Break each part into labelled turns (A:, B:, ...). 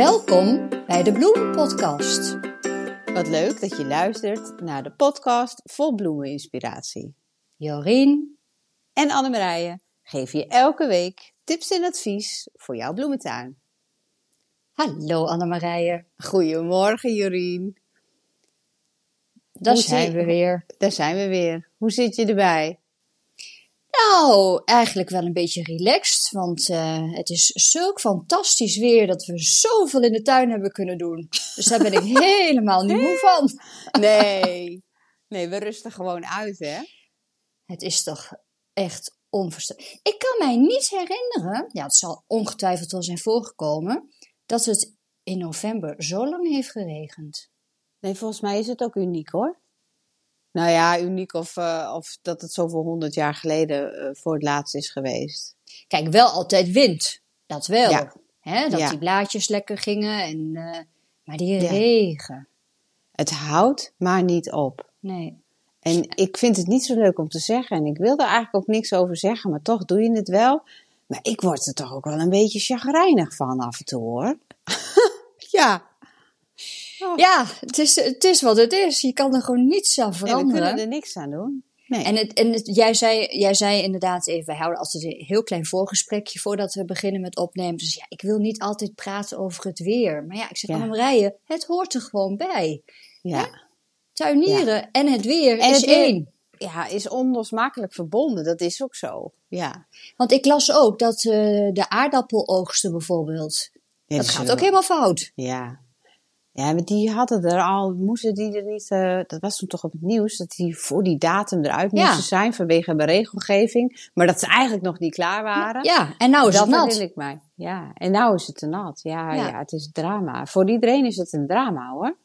A: Welkom bij de Bloemenpodcast.
B: Wat leuk dat je luistert naar de podcast vol bloemeninspiratie.
A: Jorien
B: en Annemarije geven je elke week tips en advies voor jouw bloementuin.
A: Hallo Annemarije.
B: Goedemorgen Jorien.
A: Daar zijn we weer.
B: Daar zijn we weer. Hoe zit je erbij?
A: Nou, eigenlijk wel een beetje relaxed, want uh, het is zulk fantastisch weer dat we zoveel in de tuin hebben kunnen doen. Dus daar ben ik helemaal niet moe van.
B: Nee, nee, we rusten gewoon uit, hè?
A: Het is toch echt onvoorstelbaar. Ik kan mij niet herinneren, ja, het zal ongetwijfeld wel zijn voorgekomen, dat het in november zo lang heeft geregend.
B: Nee, volgens mij is het ook uniek hoor. Nou ja, uniek of, uh, of dat het zoveel honderd jaar geleden uh, voor het laatst is geweest.
A: Kijk, wel altijd wind. Dat wel. Ja. Hè? Dat ja. die blaadjes lekker gingen. En, uh, maar die ja. regen.
B: Het houdt maar niet op.
A: Nee.
B: En ik vind het niet zo leuk om te zeggen. En ik wil eigenlijk ook niks over zeggen. Maar toch doe je het wel. Maar ik word er toch ook wel een beetje chagrijnig van af en toe hoor. ja.
A: Ja, het is, het is wat het is. Je kan er gewoon niets aan veranderen.
B: Nee, we kunnen er niks aan doen. Nee.
A: En, het, en het, jij, zei, jij zei inderdaad even, wij houden altijd een heel klein voorgesprekje voordat we beginnen met opnemen. Dus ja, ik wil niet altijd praten over het weer. Maar ja, ik zeg, ja. Annemarije, het hoort er gewoon bij.
B: Ja.
A: Hè? Tuinieren ja. en het weer en is het weer, één.
B: Ja, is onlosmakelijk verbonden. Dat is ook zo. Ja.
A: Want ik las ook dat uh, de aardappeloogsten bijvoorbeeld, ja, dat gaat ook helemaal fout.
B: Ja, ja, maar die hadden er al, moesten die er niet, uh, dat was toen toch op het nieuws, dat die voor die datum eruit moesten ja. zijn vanwege een regelgeving. Maar dat ze eigenlijk nog niet klaar waren.
A: Ja, en nou is
B: dat
A: het nat.
B: Dat ik mij. Ja, en nou is het te nat. Ja, ja, ja, het is drama. Voor iedereen is het een drama hoor.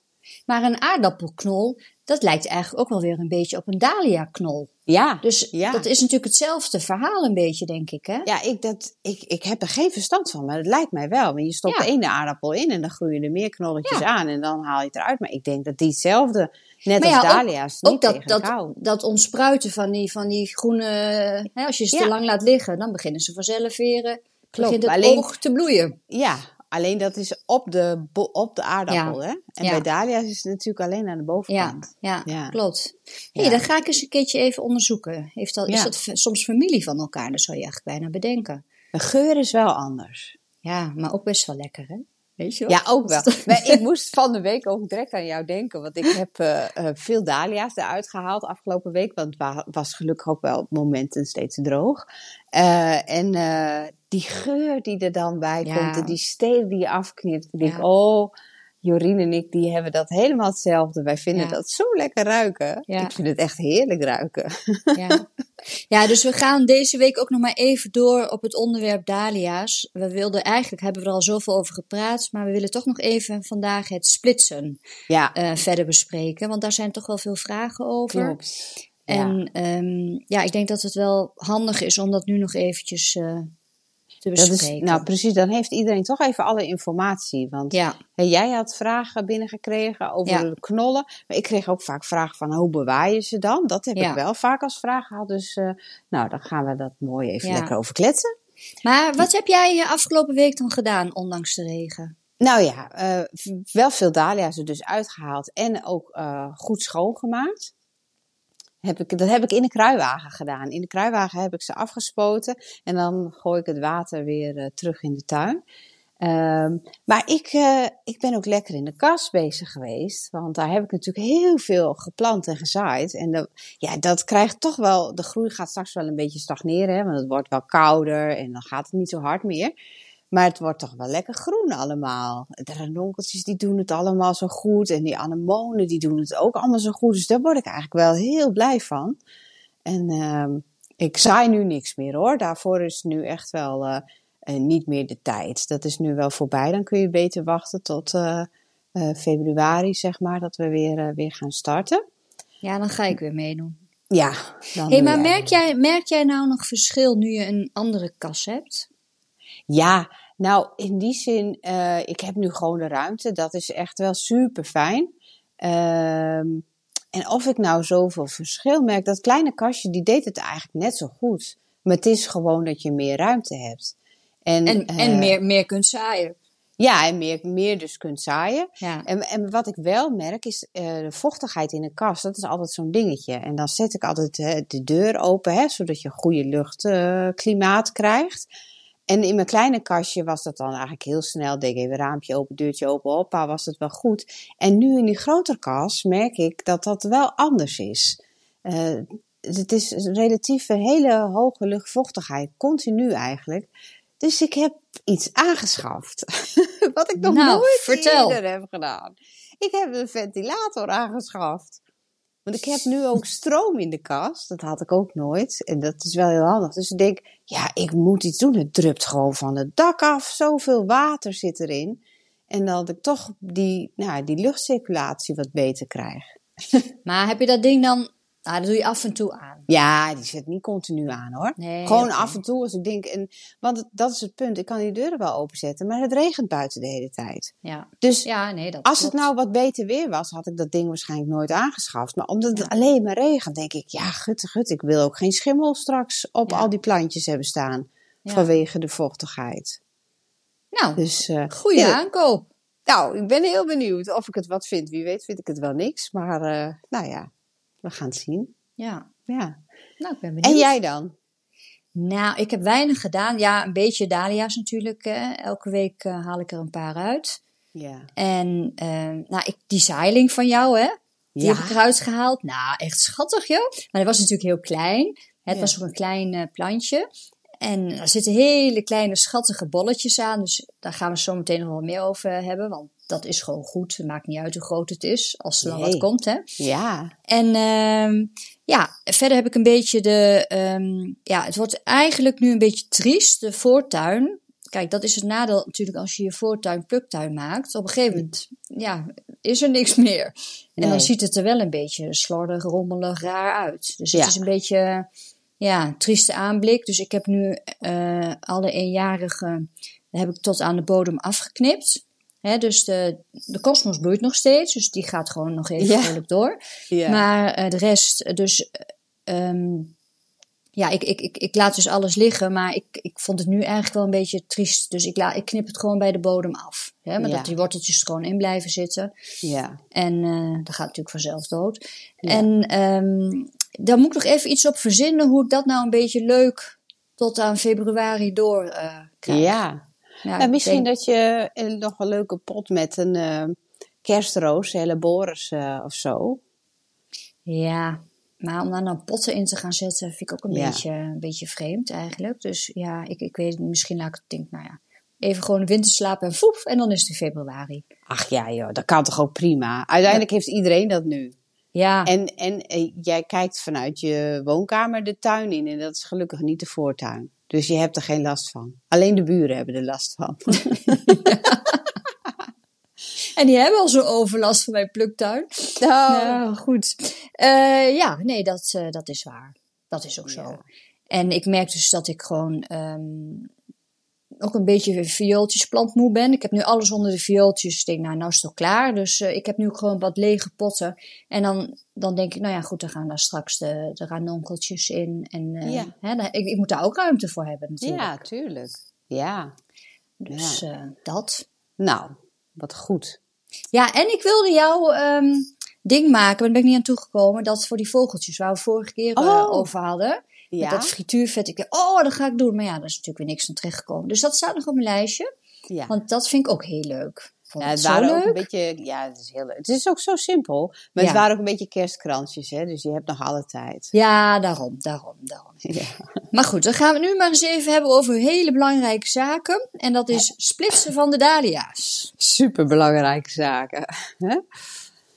A: Maar een aardappelknol, dat lijkt eigenlijk ook wel weer een beetje op een dahlia-knol.
B: Ja.
A: Dus
B: ja.
A: dat is natuurlijk hetzelfde verhaal een beetje, denk ik, hè?
B: Ja, ik, dat, ik, ik heb er geen verstand van, maar het lijkt mij wel. Want je stopt
A: Ja.
B: de ene aardappel in en dan groeien er meer knolletjes
A: Ja.
B: aan en dan haal je het eruit. Maar ik denk dat die hetzelfde, net
A: Maar
B: als
A: ja, ook-
B: dahlia's, niet
A: Ook dat,
B: tegen
A: dat,
B: kou.
A: dat ontspruiten van die, van die groene... Hè, als je ze te lang laat liggen, dan beginnen ze vanzelf weer... eh, begint het
B: alleen-
A: oog te bloeien.
B: Ja, alleen dat is op de, op de aardappel, hè? En
A: Ja.
B: bij dahlia's is het natuurlijk alleen aan de bovenkant.
A: ja,
B: Ja.
A: klopt. Hé,
B: Ja.
A: dan ga ik eens een keertje even onderzoeken. Heeft dat, Is dat soms familie van elkaar? Dat zou je eigenlijk bijna bedenken.
B: De geur is wel anders.
A: Ja, maar ook best wel lekker, hè? Weet je wel?
B: Ja, ook wel. Maar ik moest van de week ook direct aan jou denken. Want ik heb eh, eh, veel dahlia's eruit gehaald afgelopen week. Want het wa- was gelukkig ook wel op momenten steeds droog. Eh, en die geur die er dan bij
A: Ja.
B: komt. En die stelen die je afknipt. Ik denk,
A: Ja.
B: oh, Jorien en ik die hebben dat helemaal hetzelfde. Wij vinden
A: Ja.
B: dat zo lekker ruiken.
A: Ja.
B: Ik vind het echt heerlijk ruiken.
A: Ja. ja, dus we gaan deze week ook nog maar even door op het onderwerp dahlia's. We wilden eigenlijk, hebben we er al zoveel over gepraat, maar we willen toch nog even vandaag het splitsen
B: Ja,
A: eh, verder bespreken. Want daar zijn toch wel veel vragen over.
B: klopt.
A: En ehm, ja, ik denk dat het wel handig is om dat nu nog eventjes eh, te
B: Dat is, nou, precies. Dan heeft iedereen toch even alle informatie. Want
A: ja,
B: jij had vragen binnengekregen over
A: Ja.
B: de knollen. Maar ik kreeg ook vaak vragen van hoe bewaar je ze dan? Dat heb
A: Ja.
B: ik wel vaak als vraag gehad. Dus eh, nou, dan gaan we dat mooi even lekker over kletsen.
A: maar wat heb jij eh, afgelopen week dan gedaan, ondanks de regen?
B: Nou ja, eh, wel veel dahlia's er dus uitgehaald en ook goed schoongemaakt. Heb ik, dat heb ik in de kruiwagen gedaan. In de kruiwagen heb ik ze afgespoten en dan gooi ik het water weer eh, terug in de tuin. Ehm, maar ik, eh, ik ben ook lekker in de kas bezig geweest. Want daar heb ik natuurlijk heel veel geplant en gezaaid. En de, ja, dat krijgt toch wel, de groei gaat straks wel een beetje stagneren. Hè, want het wordt wel kouder en dan gaat het niet zo hard meer. Maar het wordt toch wel lekker groen allemaal. De ranonkeltjes die doen het allemaal zo goed. En die anemonen die doen het ook allemaal zo goed. Dus daar word ik eigenlijk wel heel blij van. En ehm, ik zaai nu niks meer hoor. Daarvoor is nu echt wel eh, eh, niet meer de tijd. Dat is nu wel voorbij. Dan kun je beter wachten tot eh, februari, zeg maar, dat we weer, weer gaan starten.
A: Ja, dan ga ik weer meedoen.
B: Ja, dan
A: Hé,
B: doe
A: maar
B: jij
A: merk jij, merk jij nou nog verschil nu je een andere kas hebt?
B: Ja, nou in die zin, eh, ik heb nu gewoon de ruimte. Dat is echt wel super fijn. en of ik nou zoveel verschil merk, dat kleine kastje die deed het eigenlijk net zo goed. Maar het is gewoon dat je meer ruimte hebt. En,
A: En,
B: eh,
A: en meer, meer kunt zaaien.
B: Ja, en meer, meer dus kunt zaaien.
A: Ja.
B: En, en wat ik wel merk is eh, de vochtigheid in de kast. Dat is altijd zo'n dingetje. En dan zet ik altijd de deur open, hè, zodat je een goede luchtklimaat krijgt. En in mijn kleine kastje was dat dan eigenlijk heel snel. Denk even raampje open, deurtje open, hoppa, was het wel goed. En nu in die grotere kast merk ik dat dat wel anders is. Eh, het is relatief een hele hoge luchtvochtigheid, continu eigenlijk. Dus ik heb iets aangeschaft. Wat ik nog
A: Nou,
B: nooit
A: vertel.
B: eerder heb gedaan. Ik heb een ventilator aangeschaft. Want ik heb nu ook stroom in de kast. Dat had ik ook nooit. En dat is wel heel handig. Dus ik denk, ja, ik moet iets doen. Het drupt gewoon van het dak af. Zoveel water zit erin. En dat ik toch die, nou, die luchtcirculatie wat beter krijg.
A: Maar heb je dat ding dan... Nou, dat doe je af en toe aan.
B: Ja, die zit niet continu aan hoor.
A: Nee,
B: Gewoon af en toe als ik denk. En, want dat is het punt. Ik kan die deuren wel openzetten. Maar het regent buiten de hele tijd.
A: Ja,
B: Dus
A: ja nee, dat
B: Als het nou wat beter weer was, had ik dat ding waarschijnlijk nooit aangeschaft. Maar omdat het alleen maar regent, denk ik, ja, gut, gut, ik wil ook geen schimmel straks op
A: Ja.
B: al die plantjes hebben staan.
A: Ja.
B: Vanwege de vochtigheid.
A: Nou,
B: Dus, eh,
A: goede aankoop.
B: nou, ik ben heel benieuwd of ik het wat vind. Wie weet vind ik het wel niks. Maar, eh, nou ja, we gaan het zien.
A: Ja,
B: Ja.
A: nou, ik ben benieuwd.
B: En jij dan?
A: Nou, ik heb weinig gedaan. Ja, een beetje dahlia's natuurlijk. Hè. Elke week eh, haal ik er een paar uit.
B: Ja.
A: En eh, nou, ik, die zeiling van jou, hè? Die
B: Ja.
A: heb ik eruit gehaald. Nou, echt schattig, joh. Maar dat was natuurlijk heel klein. Het
B: Ja.
A: was ook een klein eh, plantje. En er zitten hele kleine schattige bolletjes aan. Dus daar gaan we zo meteen nog wel meer over hebben. Want dat is gewoon goed. Het maakt niet uit hoe groot het is. Als er dan
B: Nee.
A: wat komt, hè.
B: Ja.
A: En ehm, ja, verder heb ik een beetje de. ehm, ja, het wordt eigenlijk nu een beetje triest, de voortuin. Kijk, dat is het nadeel natuurlijk als je je voortuin pluktuin maakt. Op een gegeven moment ja, is er niks meer. En dan ziet het er wel een beetje slordig, rommelig, raar uit. Dus het
B: Ja.
A: is een beetje ja, trieste aanblik. Dus ik heb nu eh, alle eenjarige heb ik tot aan de bodem afgeknipt. Hè, dus de, de kosmos bloeit nog steeds, dus die gaat gewoon nog even
B: Ja.
A: vrolijk door.
B: Ja.
A: Maar eh, de rest, dus eh, ehm, ja, ik, ik, ik, ik laat dus alles liggen, maar ik, ik vond het nu eigenlijk wel een beetje triest. Dus ik, la, ik knip het gewoon bij de bodem af. Hè, maar
B: Ja.
A: dat die worteltjes er gewoon in blijven zitten.
B: ja.
A: En eh dat gaat natuurlijk vanzelf dood.
B: Ja.
A: En ehm daar moet ik nog even iets op verzinnen hoe ik dat nou een beetje leuk tot aan februari door eh krijg.
B: Ja.
A: Ja,
B: Nou, misschien
A: denk-
B: dat je eh, nog een leuke pot met een eh, kerstroos, Helleborus eh of zo.
A: Ja, maar om daar nou potten in te gaan zetten, vind ik ook een,
B: Ja.
A: beetje, een beetje vreemd eigenlijk. Dus ja, ik, ik weet. Misschien laat ik het denk, nou ja, even gewoon een winterslaap en foef, en dan is het in februari.
B: Ach ja, joh, dat kan toch ook prima. Uiteindelijk heeft iedereen dat nu.
A: Ja,
B: En, en eh, jij kijkt vanuit je woonkamer de tuin in en dat is gelukkig niet de voortuin. Dus je hebt er geen last van. Alleen de buren hebben er last van.
A: en die hebben al zo'n overlast van mijn pluktuin. Nou, goed. Eh, ja, nee, dat, eh, dat is waar. Dat is ook zo. En ik merk dus dat ik gewoon ehm, ook een beetje viooltjesplantmoe ben. Ik heb nu alles onder de viooltjes. Ik denk, nou, nou is het toch klaar. Dus eh, ik heb nu gewoon wat lege potten. En dan, dan denk ik, nou ja, goed, dan gaan daar straks de, de ranonkeltjes in. En eh,
B: Ja.
A: hè, dan- ik, ik moet daar ook ruimte voor hebben natuurlijk.
B: Ja, tuurlijk. Ja.
A: Dus eh, dat.
B: Nou, wat goed.
A: Ja, en ik wilde jouw ehm, ding maken, maar daar ben ik niet aan toegekomen. Dat voor die vogeltjes waar we vorige keer
B: Oh.
A: over hadden. Met
B: Ja,
A: dat frituurvet. Ik dacht, oh, dat ga ik doen. Maar ja, daar is natuurlijk weer niks van terechtgekomen. Dus dat staat nog op mijn lijstje.
B: ja.
A: Want dat vind ik ook heel leuk. Vond
B: Ja,
A: het
B: ook een beetje, ja, het is heel leuk. Het is ook zo simpel, maar
A: Ja.
B: het waren ook een beetje kerstkransjes, hè? Dus je hebt nog alle tijd.
A: Ja, daarom, daarom, daarom.
B: Ja.
A: Maar goed, dan gaan we nu maar eens even hebben over hele belangrijke zaken. En dat is splitsen van de dahlia's.
B: Super belangrijke zaken. Hè?
A: Nou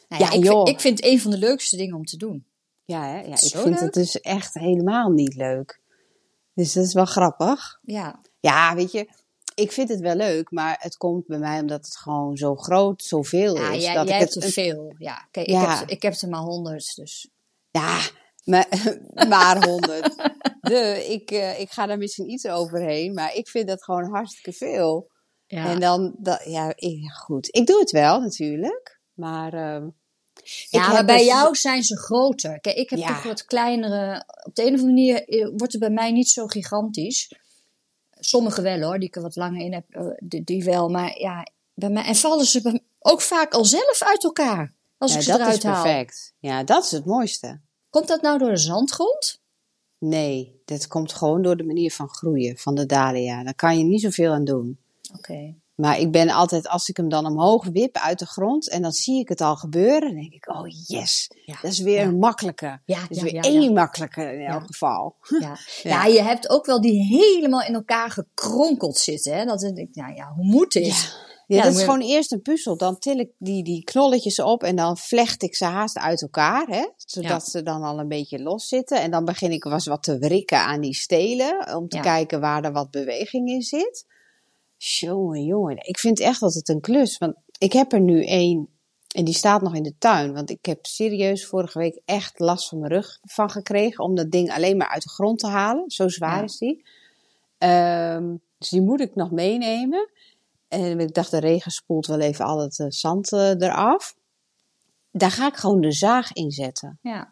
A: ja,
B: Ja,
A: ik,
B: joh.
A: vind, ik vind het een van de leukste dingen om te doen.
B: Ja, hè? ja ik
A: Zo
B: vind
A: leuk.
B: het dus echt helemaal niet leuk. Dus dat is wel grappig.
A: Ja,
B: Ja, weet je, ik vind het wel leuk, maar het komt bij mij omdat het gewoon zo groot, zoveel
A: ja
B: is.
A: jij,
B: dat
A: jij
B: ik
A: hebt
B: het
A: er veel. Ja, kijk,
B: Ja.
A: Ik, heb, ik heb er maar honderd, dus...
B: Ja, maar, maar honderd. De, ik, eh, ik ga daar misschien iets overheen, maar ik vind dat gewoon hartstikke veel.
A: Ja.
B: En dan, dat, ja, ik, goed. Ik doe het wel natuurlijk, maar. ehm,
A: Ja, maar bij
B: dus-
A: jou zijn ze groter. Kijk, ik heb
B: Ja.
A: toch wat kleinere. Op de een of andere manier eh, wordt het bij mij niet zo gigantisch. Sommige wel hoor, die ik er wat langer in heb, eh, die, die wel. Maar ja, bij mij. En vallen ze ook vaak al zelf uit elkaar. Als
B: Ja,
A: ik ze
B: dat is
A: haal.
B: perfect. Ja, dat is het mooiste.
A: Komt dat nou door de zandgrond?
B: Nee, dit komt gewoon door de manier van groeien van de dahlia. Daar kan je niet zoveel aan doen.
A: Oké.
B: Maar ik ben altijd, als ik hem dan omhoog wip uit de grond en dan zie ik het al gebeuren, dan denk ik, oh yes,
A: Ja.
B: dat is weer
A: Ja.
B: een makkelijke.
A: Ja,
B: Dat is weer één makkelijke in elk geval.
A: Ja. ja, je hebt ook wel die helemaal in elkaar gekronkeld zitten. Hè? Dat ik, nou ja, hoe moet dit?
B: Ja,
A: Ja,
B: dat is
A: je-
B: gewoon eerst een puzzel. Dan til ik die, die knolletjes op en dan vlecht ik ze haast uit elkaar. Hè? Zodat
A: Ja.
B: ze dan al een beetje los zitten. En dan begin ik was wat te wrikken aan die stelen. Om te
A: Ja.
B: kijken waar er wat beweging in zit. Jongen, jongen. Ik vind echt dat het een klus. Want ik heb er nu één. En die staat nog in de tuin. Want ik heb serieus vorige week echt last van mijn rug van gekregen. Om dat ding alleen maar uit de grond te halen. Zo zwaar
A: Ja.
B: is die. Ehm, dus die moet ik nog meenemen. En ik dacht, de regen spoelt wel even al het eh, zand eh, eraf. Daar ga ik gewoon de zaag in zetten.
A: Ja.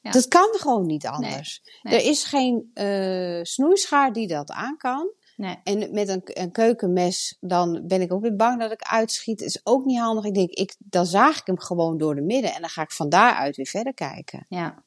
A: Ja.
B: Dat kan gewoon niet anders.
A: nee.
B: Er is geen eh, snoeischaar die dat aan kan.
A: Nee.
B: En met een, een keukenmes, dan ben ik ook weer bang dat ik uitschiet. is ook niet handig. Ik denk, ik, dan zaag ik hem gewoon door de midden. En dan ga ik van daaruit weer verder kijken.
A: Ja.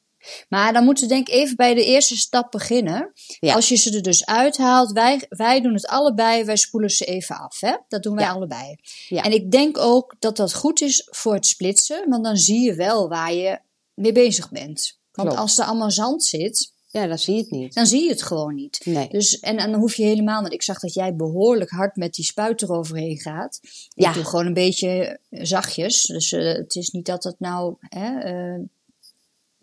A: Maar dan moeten we denk ik even bij de eerste stap beginnen.
B: Ja.
A: Als je ze er dus uithaalt, wij, wij doen het allebei, wij spoelen ze even af. Hè? Dat doen wij
B: Ja.
A: allebei.
B: Ja.
A: En ik denk ook dat dat goed is voor het splitsen, want dan zie je wel waar je mee bezig bent. Want
B: Klopt.
A: als er allemaal zand zit,
B: Ja, dan zie je het niet.
A: dan zie je het gewoon niet.
B: Nee.
A: Dus, en, en dan hoef je helemaal, want ik zag dat jij behoorlijk hard met die spuit eroverheen gaat.
B: Ja.
A: Ik doe gewoon een beetje zachtjes. Dus eh, het is niet dat het nou hè, eh,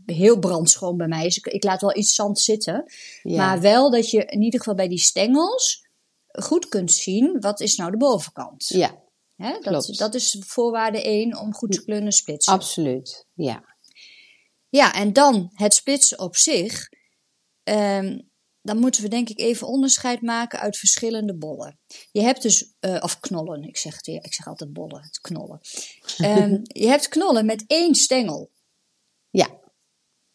A: heel brandschoon bij mij is. Ik, ik laat wel iets zand zitten.
B: Ja.
A: Maar wel dat je in ieder geval bij die stengels goed kunt zien wat is nou de bovenkant.
B: ja,
A: Hè, dat, dat is voorwaarde 1 om goed te kunnen splitsen.
B: absoluut. Ja.
A: Ja, en dan het splitsen op zich. Ehm, dan moeten we denk ik even onderscheid maken uit verschillende bollen. Je hebt dus, eh, of knollen, ik zeg het weer, ik zeg altijd bollen, het knollen. Ehm, je hebt knollen met één stengel.
B: Ja.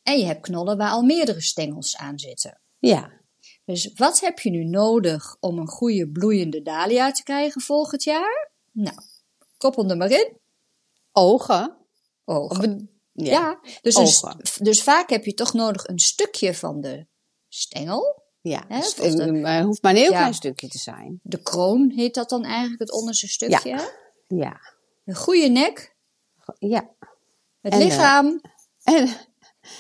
A: En je hebt knollen waar al meerdere stengels aan zitten.
B: Ja.
A: Dus wat heb je nu nodig om een goede bloeiende dahlia te krijgen volgend jaar? Nou, koppel er maar in.
B: Ogen.
A: Ogen.
B: Ja.
A: Ja, dus,
B: Ogen.
A: dus vaak heb je toch nodig een stukje van de stengel.
B: Ja, dus
A: de-
B: het hoeft maar een heel
A: Ja.
B: klein stukje te zijn.
A: De kroon heet dat dan eigenlijk, het onderste stukje.
B: Ja.
A: Een goede nek,
B: Ja.
A: het
B: En, eh,
A: lichaam
B: En,
A: en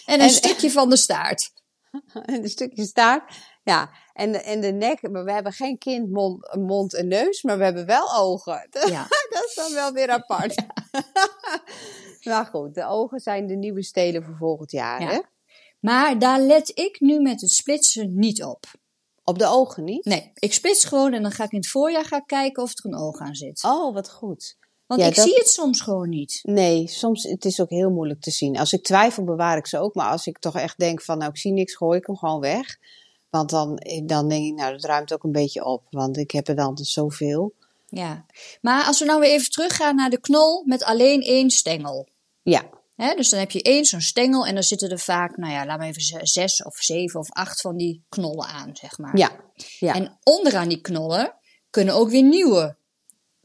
A: een
B: en-
A: stukje van de staart.
B: en een stukje staart. Ja. En, de- en de nek, maar we hebben geen kind, mond, mond en neus, maar we hebben wel ogen.
A: Ja.
B: Dat is dan wel weer apart. maar goed, de ogen zijn de nieuwe stelen voor volgend jaar.
A: Ja.
B: Hè?
A: Maar daar let ik nu met het splitsen niet op.
B: Op de ogen niet?
A: Nee, ik splits gewoon en dan ga ik in het voorjaar gaan kijken of er een oog aan zit.
B: Oh, wat goed.
A: Want
B: ja,
A: ik
B: dat-
A: zie het soms gewoon niet.
B: Nee, soms het is ook heel moeilijk te zien. Als ik twijfel, bewaar ik ze ook. Maar als ik toch echt denk van, nou, ik zie niks, gooi ik hem gewoon weg. Want dan, dan denk ik, nou, dat ruimt ook een beetje op. Want ik heb er dan zoveel.
A: Ja. Maar als we nou weer even teruggaan naar de knol met alleen één stengel.
B: Ja,
A: Dus dan heb je één zo'n stengel en dan zitten er vaak, nou ja, laat maar even zes of zeven of acht van die knollen aan, zeg maar.
B: ja, ja.
A: En onderaan die knollen kunnen ook weer nieuwe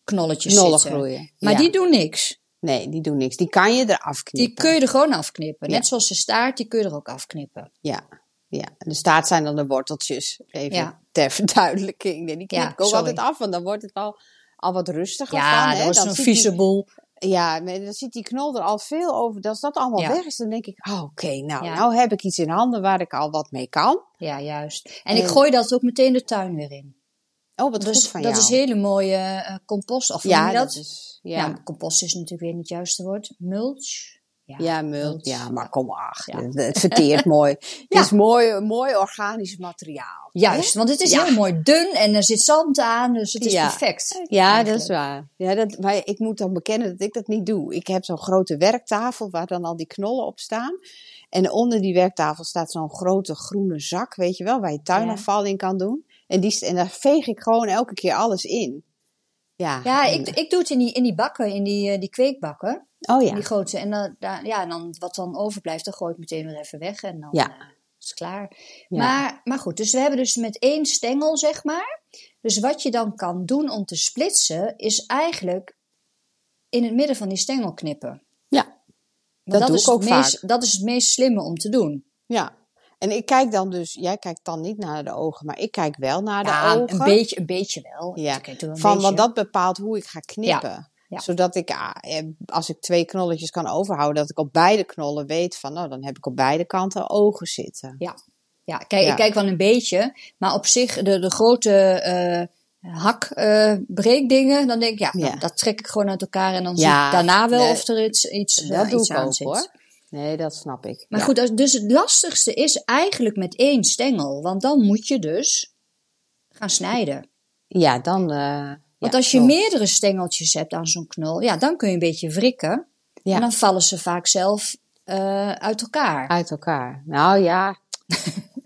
A: knolletjes
B: Knollen
A: zitten.
B: groeien.
A: Maar
B: ja.
A: die doen niks.
B: Nee, die doen niks. Die kan je eraf
A: Die
B: knippen.
A: kun je er gewoon afknippen.
B: Ja.
A: Net zoals de staart, die kun je er ook afknippen.
B: Ja, ja. En de staart zijn dan de worteltjes. Even
A: Ja.
B: ter verduidelijking. Nee, die knip ik ook
A: sorry.
B: altijd af, want dan wordt het al, al wat rustiger
A: Ja,
B: van.
A: dat is een vieze
B: die-
A: boel.
B: Ja, maar dan ziet die knol er al veel over. Als dat allemaal
A: Ja.
B: weg is, dan denk ik, oh, oké, nou,
A: Ja.
B: nou heb ik iets in handen waar ik al wat mee kan.
A: Ja, juist. En
B: En-
A: ik gooi dat ook meteen de tuin weer in.
B: Oh, wat
A: Dus
B: goed van
A: dat
B: jou.
A: is hele mooie eh, compost. Of
B: ja, dat?
A: dat?
B: is...
A: Ja.
B: Ja,
A: compost is natuurlijk weer niet het juiste woord. Mulch.
B: Ja, mult. Ja, maar kom maar.
A: Ja.
B: Het- verteert mooi. Het
A: Ja.
B: is mooi, mooi organisch materiaal.
A: Juist, want het is
B: Ja.
A: heel mooi dun en er zit zand aan, dus het is
B: Ja.
A: perfect.
B: Ja, dat is waar. Ja, dat, maar ik moet dan bekennen dat ik dat niet doe. Ik heb zo'n grote werktafel waar dan al die knollen op staan. En onder die werktafel staat zo'n grote groene zak, weet je wel, waar je tuinafval in kan doen. En, die, en daar veeg ik gewoon elke keer alles in. Ja,
A: Ja, ik, ik doe het in die, in die bakken, in die, eh, die kweekbakken.
B: Oh ja.
A: Die grote. En dan, ja, dan, wat dan overblijft, dan gooi ik meteen weer even weg. En dan
B: Ja.
A: eh, is het klaar.
B: Ja.
A: Maar, maar goed, dus we hebben dus met één stengel, zeg maar. Dus wat je dan kan doen om te splitsen, is eigenlijk in het midden van die stengel knippen.
B: Ja,
A: Want
B: Dat doe
A: is
B: ik ook
A: het meest,
B: vaak.
A: Dat is het meest slimme om te doen.
B: ja. En ik kijk dan dus, jij kijkt dan niet naar de ogen, maar ik kijk wel naar de
A: Ja,
B: ogen.
A: een beetje, een beetje wel.
B: Ja,
A: een
B: Van,
A: beetje.
B: want dat bepaalt hoe ik ga knippen.
A: ja.
B: Zodat ik, ah, eh, als ik twee knolletjes kan overhouden, dat ik op beide knollen weet van, nou, dan heb ik op beide kanten ogen zitten.
A: Ja, kijk,
B: Ja.
A: ik kijk wel een beetje. Maar op zich, de, de grote eh hak eh, dan denk ik, ja, nou, dat trek ik gewoon uit elkaar. En dan
B: Ja,
A: zie ik daarna wel
B: nee,
A: of er iets, iets,
B: dat doe
A: iets
B: ik
A: aan
B: ook
A: zit.
B: hoor. Nee, dat snap ik.
A: Maar goed, dus het lastigste is eigenlijk met één stengel. Want dan moet je dus gaan snijden.
B: Ja, dan.
A: Want als je
B: klopt.
A: meerdere stengeltjes hebt aan zo'n knol, ja, dan kun je een beetje wrikken. En dan vallen ze vaak zelf eh, uit elkaar.
B: Uit elkaar. Nou ja,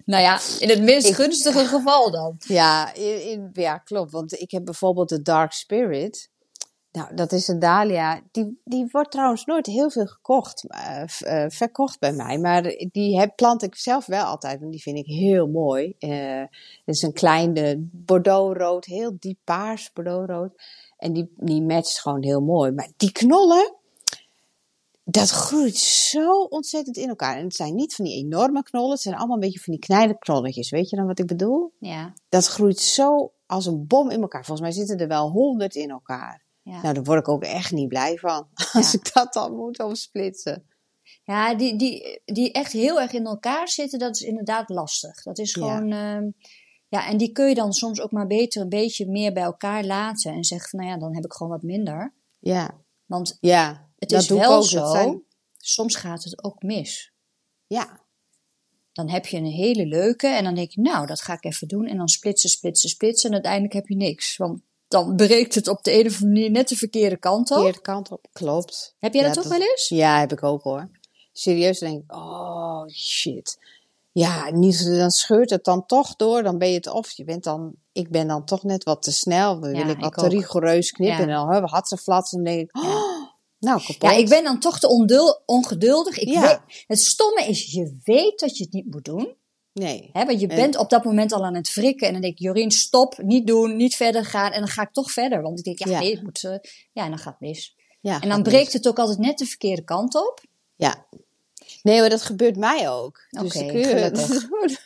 A: Nou ja, in het minst
B: Ik-
A: gunstige geval dan.
B: ja, in, in- ja, klopt. Want ik heb bijvoorbeeld de Dark Spirit. Nou, dat is een dahlia. Die, die wordt trouwens nooit heel veel gekocht, eh, eh, verkocht bij mij. Maar die heb, plant ik zelf wel altijd, want die vind ik heel mooi. Eh het is een kleine bordeauxrood, heel diep paars bordeauxrood. En die, die matcht gewoon heel mooi. Maar die knollen, dat groeit zo ontzettend in elkaar. En het zijn niet van die enorme knollen, het zijn allemaal een beetje van die kleine knolletjes. Weet je dan wat ik bedoel?
A: Ja,
B: Dat groeit zo als een bom in elkaar. Volgens mij zitten er wel honderd in elkaar.
A: Ja.
B: Nou, daar word ik ook echt niet blij van. Als
A: Ja.
B: ik dat dan moet opsplitsen.
A: Ja, die, die, die echt heel erg in elkaar zitten, dat is inderdaad lastig. Dat is
B: Ja.
A: gewoon. ehm, ja, en die kun je dan soms ook maar beter een beetje meer bij elkaar laten. En zeggen van, nou ja, dan heb ik gewoon wat minder.
B: Ja,
A: Want
B: ja.
A: het is wel
B: ook.
A: zo,
B: zijn-
A: soms gaat het ook mis.
B: Ja,
A: Dan heb je een hele leuke en dan denk je, nou, dat ga ik even doen. En dan splitsen, splitsen, splitsen en uiteindelijk heb je niks. Want dan breekt het op de een of andere manier net de verkeerde kant op.
B: verkeerde kant op. Klopt.
A: Heb jij
B: Ja,
A: dat toch wel eens?
B: Ja, heb ik ook hoor. Serieus, denk ik, oh shit. Ja, niet, dan scheurt het dan toch door. Dan ben je het of je bent dan, ik ben dan toch net wat te snel. Dan
A: Ja,
B: wil ik wat
A: ik
B: te
A: ook.
B: rigoureus knippen.
A: Ja.
B: En dan had ze flats en dan denk ik, oh, nou kapot.
A: Ja, ik ben dan toch te ongeduldig. Ik weet, het stomme is, je weet dat je het niet moet doen.
B: Nee.
A: Hè, want je
B: En-
A: bent op dat moment al aan het wrikken. En dan denk ik, Jorien, stop, niet doen, niet verder gaan. En dan ga ik toch verder. Want ik denk, ja,
B: Ja.
A: nee, het moet, eh, ja, en dan gaat het mis.
B: Ja,
A: En dan breekt
B: mis.
A: het ook altijd net de verkeerde kant op.
B: Ja. Nee, maar dat gebeurt mij ook. Dus
A: Oké,
B: kun je,
A: gelukkig.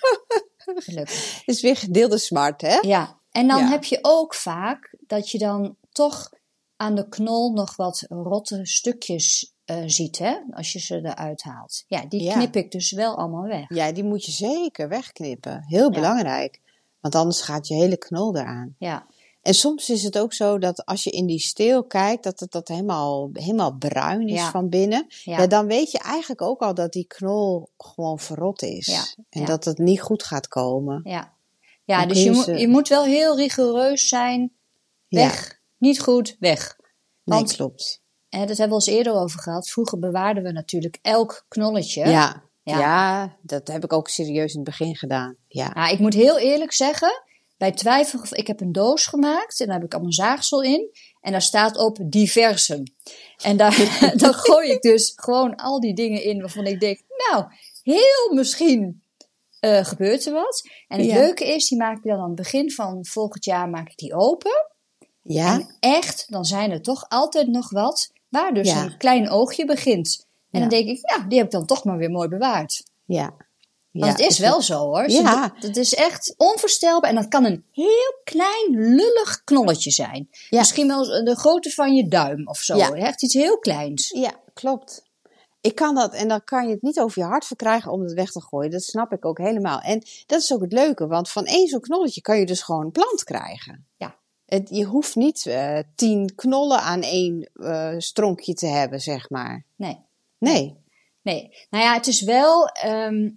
A: Gelukkig.
B: Het is weer gedeelde smart, hè?
A: Ja, en dan
B: Ja.
A: heb je ook vaak dat je dan toch aan de knol nog wat rotte stukjes eh, ziet, hè? Als je ze eruit haalt. Ja, die
B: Ja.
A: knip ik dus wel allemaal weg.
B: Ja, die moet je zeker wegknippen. Heel
A: Ja.
B: belangrijk. Want anders gaat je hele knol eraan.
A: Ja,
B: En soms is het ook zo dat als je in die steel kijkt, dat het dat helemaal, helemaal bruin is
A: Ja.
B: van binnen.
A: ja.
B: Ja. dan weet je eigenlijk ook al dat die knol gewoon verrot is.
A: Ja,
B: En dat het niet goed gaat komen.
A: Ja, ja dus je,
B: ze-
A: je moet wel heel rigoureus zijn. Weg. Niet goed, weg.
B: Nee,
A: Want-
B: klopt.
A: Hè, dat hebben we al eens eerder over gehad. Vroeger bewaarden we natuurlijk elk knolletje.
B: Ja.
A: Ja.
B: Ja. dat heb ik ook serieus in het begin gedaan. Ja.
A: Nou, ik moet heel eerlijk zeggen, bij twijfel, ik heb een doos gemaakt en daar heb ik al mijn zaagsel in. En daar staat op diversen. En daar, dan gooi ik dus gewoon al die dingen in waarvan ik denk, nou, heel misschien eh, gebeurt er wat. En het
B: Ja.
A: leuke is, die maak ik dan aan het begin van volgend jaar maak ik die open.
B: Ja?
A: En echt, dan zijn er toch altijd nog wat waar dus
B: Ja.
A: een klein oogje begint. En
B: Ja.
A: dan denk ik, nou, die heb ik dan toch maar weer mooi bewaard.
B: Ja.
A: Want het is wel zo hoor.
B: Ja.
A: Het is echt onvoorstelbaar. En dat kan een heel klein, lullig knolletje zijn.
B: Ja.
A: Misschien wel de grootte van je duim of zo.
B: Ja.
A: Echt iets heel kleins.
B: Ja, klopt. Ik kan dat, en dan kan je het niet over je hart verkrijgen om het weg te gooien. Dat snap ik ook helemaal. En dat is ook het leuke, want van één zo'n knolletje kan je dus gewoon een plant krijgen.
A: Ja.
B: Het, je hoeft niet eh, tien knollen aan één eh, stronkje te hebben, zeg maar.
A: Nee,
B: Nee.
A: nee. Nou ja, het is wel... ehm,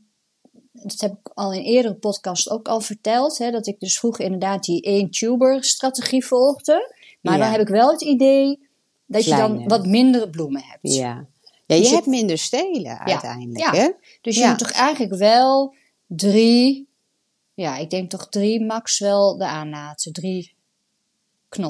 A: dat heb ik al in eerdere podcast ook al verteld. Hè, dat ik dus vroeger inderdaad die één tuber strategie volgde. Maar
B: Ja.
A: dan heb ik wel het idee dat je dan wat mindere bloemen hebt.
B: Ja. Ja, je
A: je-
B: hebt minder stelen uiteindelijk,
A: ja.
B: hè?
A: Dus je moet toch eigenlijk wel drie, ja, ik denk toch drie max wel eraan laten. Drie,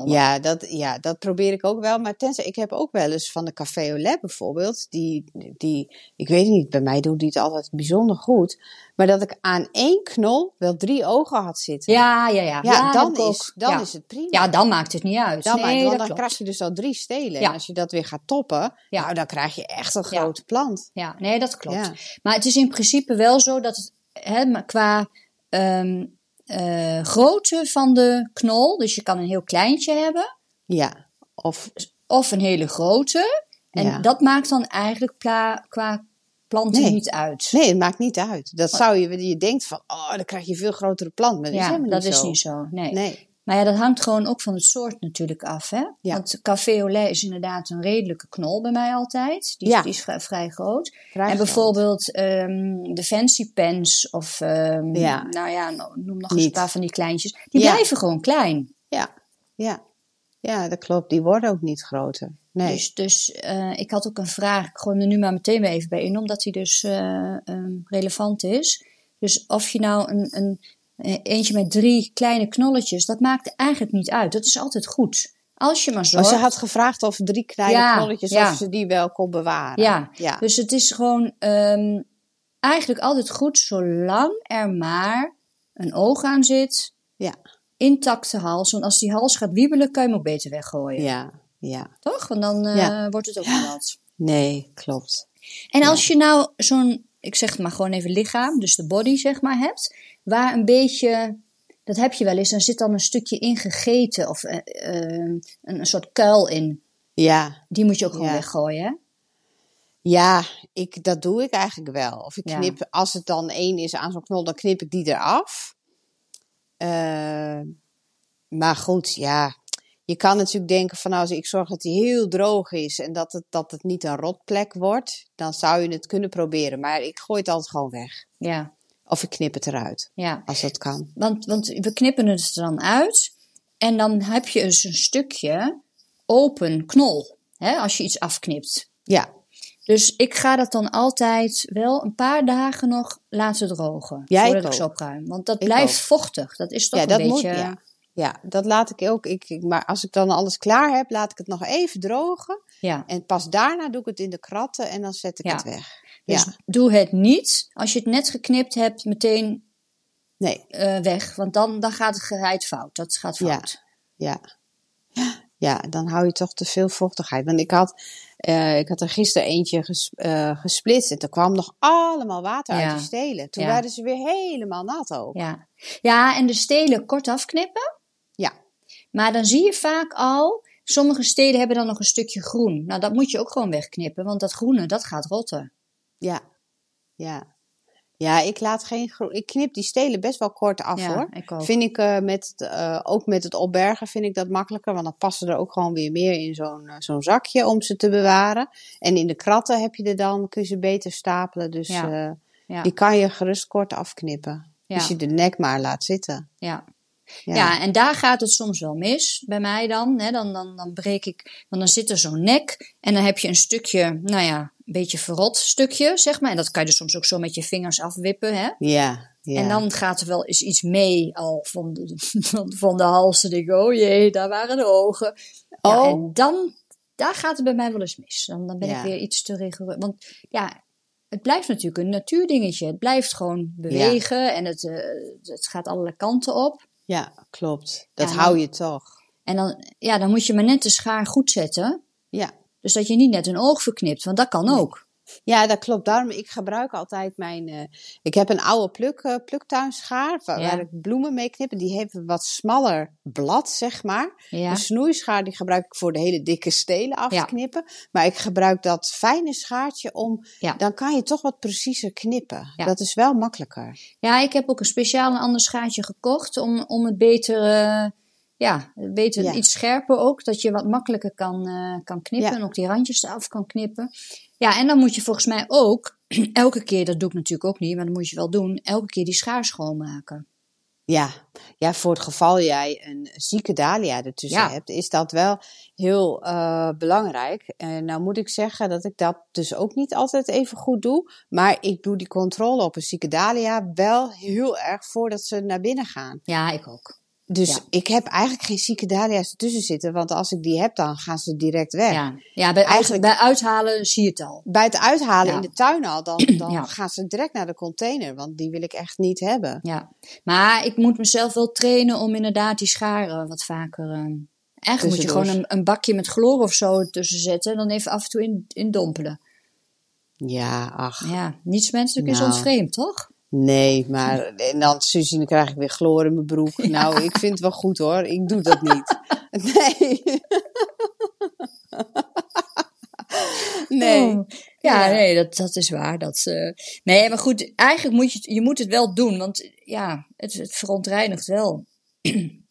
B: Ja dat, ja, dat probeer ik ook wel. Maar tenzij, ik heb ook wel eens van de Café lait bijvoorbeeld. Die, die, ik weet niet, bij mij doen die het altijd bijzonder goed. Maar dat ik aan één knol wel drie ogen had zitten.
A: Ja, ja, ja.
B: Ja, dan, is, dan
A: ja.
B: is het prima.
A: Ja, dan maakt het niet uit.
B: dan,
A: nee, dat
B: dan
A: klopt.
B: krijg je dus al drie stelen. En als je dat weer gaat toppen,
A: Ja.
B: nou, dan krijg je echt een grote plant.
A: Ja, nee, dat klopt. Maar het is in principe wel zo dat het hè, maar qua ehm, eh, grootte van de knol, dus je kan een heel kleintje hebben
B: Ja. Of,
A: of een hele grote. En
B: Ja.
A: dat maakt dan eigenlijk pla- qua planting
B: Nee.
A: niet uit.
B: nee, het maakt niet uit. Dat zou je, je denkt van, oh, dan krijg je veel grotere plant. Maar dat is
A: ja,
B: helemaal
A: dat
B: niet
A: is
B: zo.
A: niet zo. Nee.
B: Nee.
A: Maar ja, dat hangt gewoon ook van het soort natuurlijk af. Hè?
B: Ja.
A: Want Café au lait is inderdaad een redelijke knol bij mij altijd. Die,
B: Ja.
A: die is vrij, vrij groot.
B: Vrij
A: en bijvoorbeeld ehm, de fancy pens of ehm,
B: Ja.
A: nou ja, no- noem nog eens een paar van die kleintjes. Die blijven gewoon klein.
B: Ja, ja. Ja, dat klopt. Die worden ook niet groter. Nee.
A: Dus, dus eh, ik had ook een vraag. Ik gooi hem er nu maar meteen weer even bij in, omdat die dus eh, ehm, relevant is. Dus of je nou een, een eentje met drie kleine knolletjes, dat maakt eigenlijk niet uit. Dat is altijd goed. Als je maar
B: Maar
A: zorgt.
B: ze had gevraagd of drie kleine
A: Ja,
B: knolletjes,
A: ja.
B: of ze die wel kon bewaren.
A: Ja,
B: ja.
A: dus het is gewoon ehm, eigenlijk altijd goed zolang er maar een oog aan zit,
B: Ja.
A: intacte hals. Want als die hals gaat wiebelen, kan je hem ook beter weggooien.
B: ja, ja.
A: Toch? Want dan eh, wordt het ook niet wat.
B: Nee, klopt.
A: En als je nou zo'n, ik zeg het maar gewoon even lichaam, dus de body zeg maar hebt, waar een beetje, dat heb je wel eens, dan zit dan een stukje ingegeten of eh, eh, een, een soort kuil in.
B: Ja,
A: Die moet je ook gewoon
B: Ja.
A: weggooien, hè?
B: ja ik, dat doe ik eigenlijk wel. Of ik
A: Ja.
B: knip, als het dan één is aan zo'n knol, dan knip ik die eraf. Eh, maar goed, ja. Je kan natuurlijk denken van nou, als ik zorg dat hij heel droog is en dat het, dat het niet een rotplek wordt, dan zou je het kunnen proberen. Maar ik gooi het altijd gewoon weg.
A: Ja,
B: Of ik knip het eruit,
A: ja.
B: als dat kan.
A: Want, want we knippen het er dan uit en dan heb je dus een stukje open knol, hè, als je iets afknipt.
B: Ja,
A: Dus ik ga dat dan altijd wel een paar dagen nog laten drogen.
B: Ja, ik
A: voordat ik
B: ook.
A: zo opruim. Want dat
B: Ik
A: blijft
B: ook.
A: vochtig. Dat is toch
B: ja
A: een
B: dat
A: beetje...
B: moet. Ja. ja, dat laat ik ook. Ik, ik- maar als ik dan alles klaar heb, laat ik het nog even drogen.
A: Ja.
B: En pas daarna doe ik het in de kratten en dan zet ik het weg.
A: Dus
B: ja,
A: doe het niet als je het net geknipt hebt meteen
B: nee,
A: eh, weg. Want dan, dan gaat het gereid fout. Dat gaat
B: Ja.
A: fout.
B: ja. Ja, dan hou je toch te veel vochtigheid. Want ik had, eh, ik had er gisteren eentje ges, eh, gesplitst en er kwam nog allemaal water
A: Ja.
B: uit die stelen. Toen
A: Ja.
B: werden ze weer helemaal nat ook.
A: Ja. ja, en de stelen kort afknippen.
B: Ja.
A: Maar dan zie je vaak al... Sommige stelen hebben dan nog een stukje groen. Nou, dat moet je ook gewoon wegknippen. Want dat groene, dat gaat rotten.
B: Ja, ja. Ja, ik laat geen. Ik knip die stelen best wel kort af
A: Ja,
B: hoor.
A: ik ook.
B: Vind ik eh, met, het, eh, ook met het opbergen vind ik dat makkelijker, want dan passen er ook gewoon weer meer in zo'n eh, zo'n zakje om ze te bewaren. En in de kratten heb je er dan, kun je ze beter stapelen. Dus
A: Ja, Ja,
B: die kan je gerust kort afknippen. Als je de nek maar laat zitten.
A: ja.
B: Ja,
A: Ja, en daar gaat het soms wel mis bij mij dan. Hè? Dan, dan, dan breek ik, want dan zit er zo'n nek en dan heb je een stukje, nou ja, een beetje verrot stukje, zeg maar. En dat kan je dus soms ook zo met je vingers afwippen, hè.
B: ja. ja.
A: En dan gaat er wel eens iets mee al van de, van, van de hals. En denk ik, oh jee, daar waren de ogen. Ja,
B: Oh.
A: en dan, daar gaat het bij mij wel eens mis. Dan, dan ben
B: Ja.
A: ik weer iets te rigoureus. Want ja, het blijft natuurlijk een natuurdingetje. Het blijft gewoon bewegen en het, eh, het gaat alle kanten op.
B: ja, klopt. Dat
A: Ja,
B: hou je toch.
A: En dan, ja, dan moet je maar net de schaar goed zetten.
B: Ja.
A: Dus dat je niet net een oog verknipt, want dat kan ook.
B: Ja, dat klopt. Daarom, ik gebruik altijd mijn... eh, ik heb een oude pluk, eh, pluktuinschaar waar,
A: Ja.
B: waar ik bloemen mee knip. En Die heeft een wat smaller blad, zeg maar.
A: Ja,
B: Een snoeischaar die gebruik ik voor de hele dikke stelen af te
A: Ja.
B: knippen. Maar ik gebruik dat fijne schaartje om... Dan kan je toch wat preciezer knippen. Dat is wel makkelijker.
A: ja ik heb ook een speciaal een ander schaartje gekocht om, om het beter, eh, ja, beter iets scherper ook. Dat je wat makkelijker kan, kan knippen en ook die randjes eraf kan knippen. Ja, en dan moet je volgens mij ook, elke keer, dat doe ik natuurlijk ook niet, maar dat moet je wel doen, elke keer die schaar schoonmaken.
B: Ja. ja, voor het geval jij een zieke dahlia ertussen
A: Ja.
B: hebt, is dat wel heel eh, belangrijk. En nou moet ik zeggen dat ik dat dus ook niet altijd even goed doe. Maar ik doe die controle op een zieke dahlia wel heel erg voordat ze naar binnen gaan.
A: Ja, ik ook.
B: Dus
A: Ja.
B: ik heb eigenlijk geen zieke dahlia's ertussen zitten. Want als ik die heb, dan gaan ze direct weg.
A: Ja, ja bij,
B: Eigenlijk-
A: bij uithalen zie je het al.
B: Bij het uithalen
A: Ja.
B: in de tuin al, dan, dan gaan ze direct naar de container. Want die wil ik echt niet hebben.
A: Ja, maar ik moet mezelf wel trainen om inderdaad die scharen wat vaker. eh, eigenlijk moet je gewoon een, een bakje met chloor of zo tussen zetten en dan even af en toe in, in dompelen.
B: Ja, ach.
A: Ja, niets menselijk is
B: Nou.
A: ons vreemd, toch?
B: Nee, maar en dan, Suzie, dan krijg ik weer chloor in mijn broek. Nou, ik vind het wel goed hoor. Ik doe dat niet. Nee. nee.
A: Oh. Ja,
B: Ja.
A: nee, dat, dat is waar. Dat, eh, nee, maar goed, eigenlijk moet je, je moet het wel doen, want ja, het, het verontreinigt wel.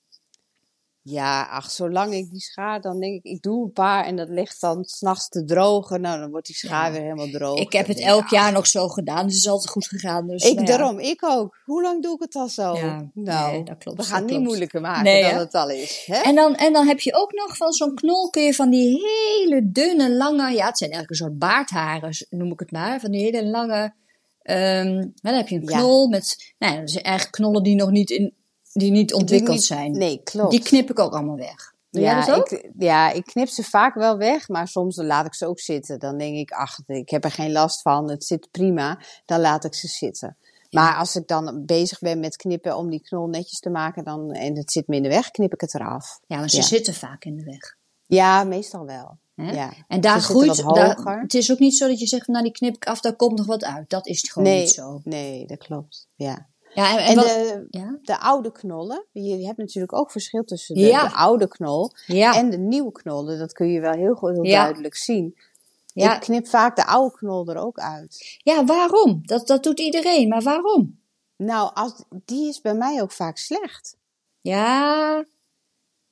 B: Ja, ach, zolang ik die schaar, dan denk ik, ik doe een paar en dat ligt dan s'nachts te drogen. Nou, dan wordt die schaar
A: Ja.
B: weer helemaal droog.
A: Ik heb het elk jaar nog zo gedaan, dus het is altijd goed gegaan. Dus,
B: Ik
A: nou ja.
B: daarom, ik ook. Hoe lang doe ik het al zo?
A: Ja,
B: nou,
A: nee, dat klopt,
B: we gaan
A: dat
B: niet
A: klopt.
B: moeilijker maken
A: Nee,
B: dan het al is. Hè?
A: En dan, en dan heb je ook nog van zo'n knol kun je van die hele dunne, lange, ja, het zijn eigenlijk een soort baardharen, noem ik het maar. Van die hele lange, ehm, dan heb je een knol met, nou dat zijn eigenlijk knollen die nog niet, in, die niet ontwikkeld
B: niet-
A: zijn.
B: Nee, klopt.
A: Die knip ik ook allemaal weg. Doe
B: ja,
A: jij dat ook?
B: Ik, ja, ik knip ze vaak wel weg, maar soms laat ik ze ook zitten. Dan denk ik, ach, ik heb er geen last van, het zit prima. Dan laat ik ze zitten. Maar als ik dan bezig ben met knippen om die knol netjes te maken dan, en het zit minder weg, knip ik het eraf.
A: Ja, want ze
B: Ja.
A: zitten vaak in de weg.
B: Ja, meestal wel.
A: Hè?
B: Ja.
A: En daar
B: Ze
A: groeit, daar,
B: hoger.
A: het is ook niet zo dat je zegt, nou die knip ik af, daar komt nog wat uit. Dat is gewoon
B: Nee,
A: niet zo.
B: nee, dat klopt. Ja.
A: Ja, en, en
B: En
A: wat-
B: de,
A: ja?
B: de oude knollen, je hebt natuurlijk ook verschil tussen de,
A: Ja.
B: de oude knol
A: Ja,
B: en de nieuwe knollen. Dat kun je wel heel, goed, heel duidelijk zien.
A: ja.
B: Ik knip vaak de oude knol er ook uit.
A: ja, waarom? Dat, dat doet iedereen, maar waarom?
B: Nou, als, die is bij mij ook vaak slecht.
A: Ja,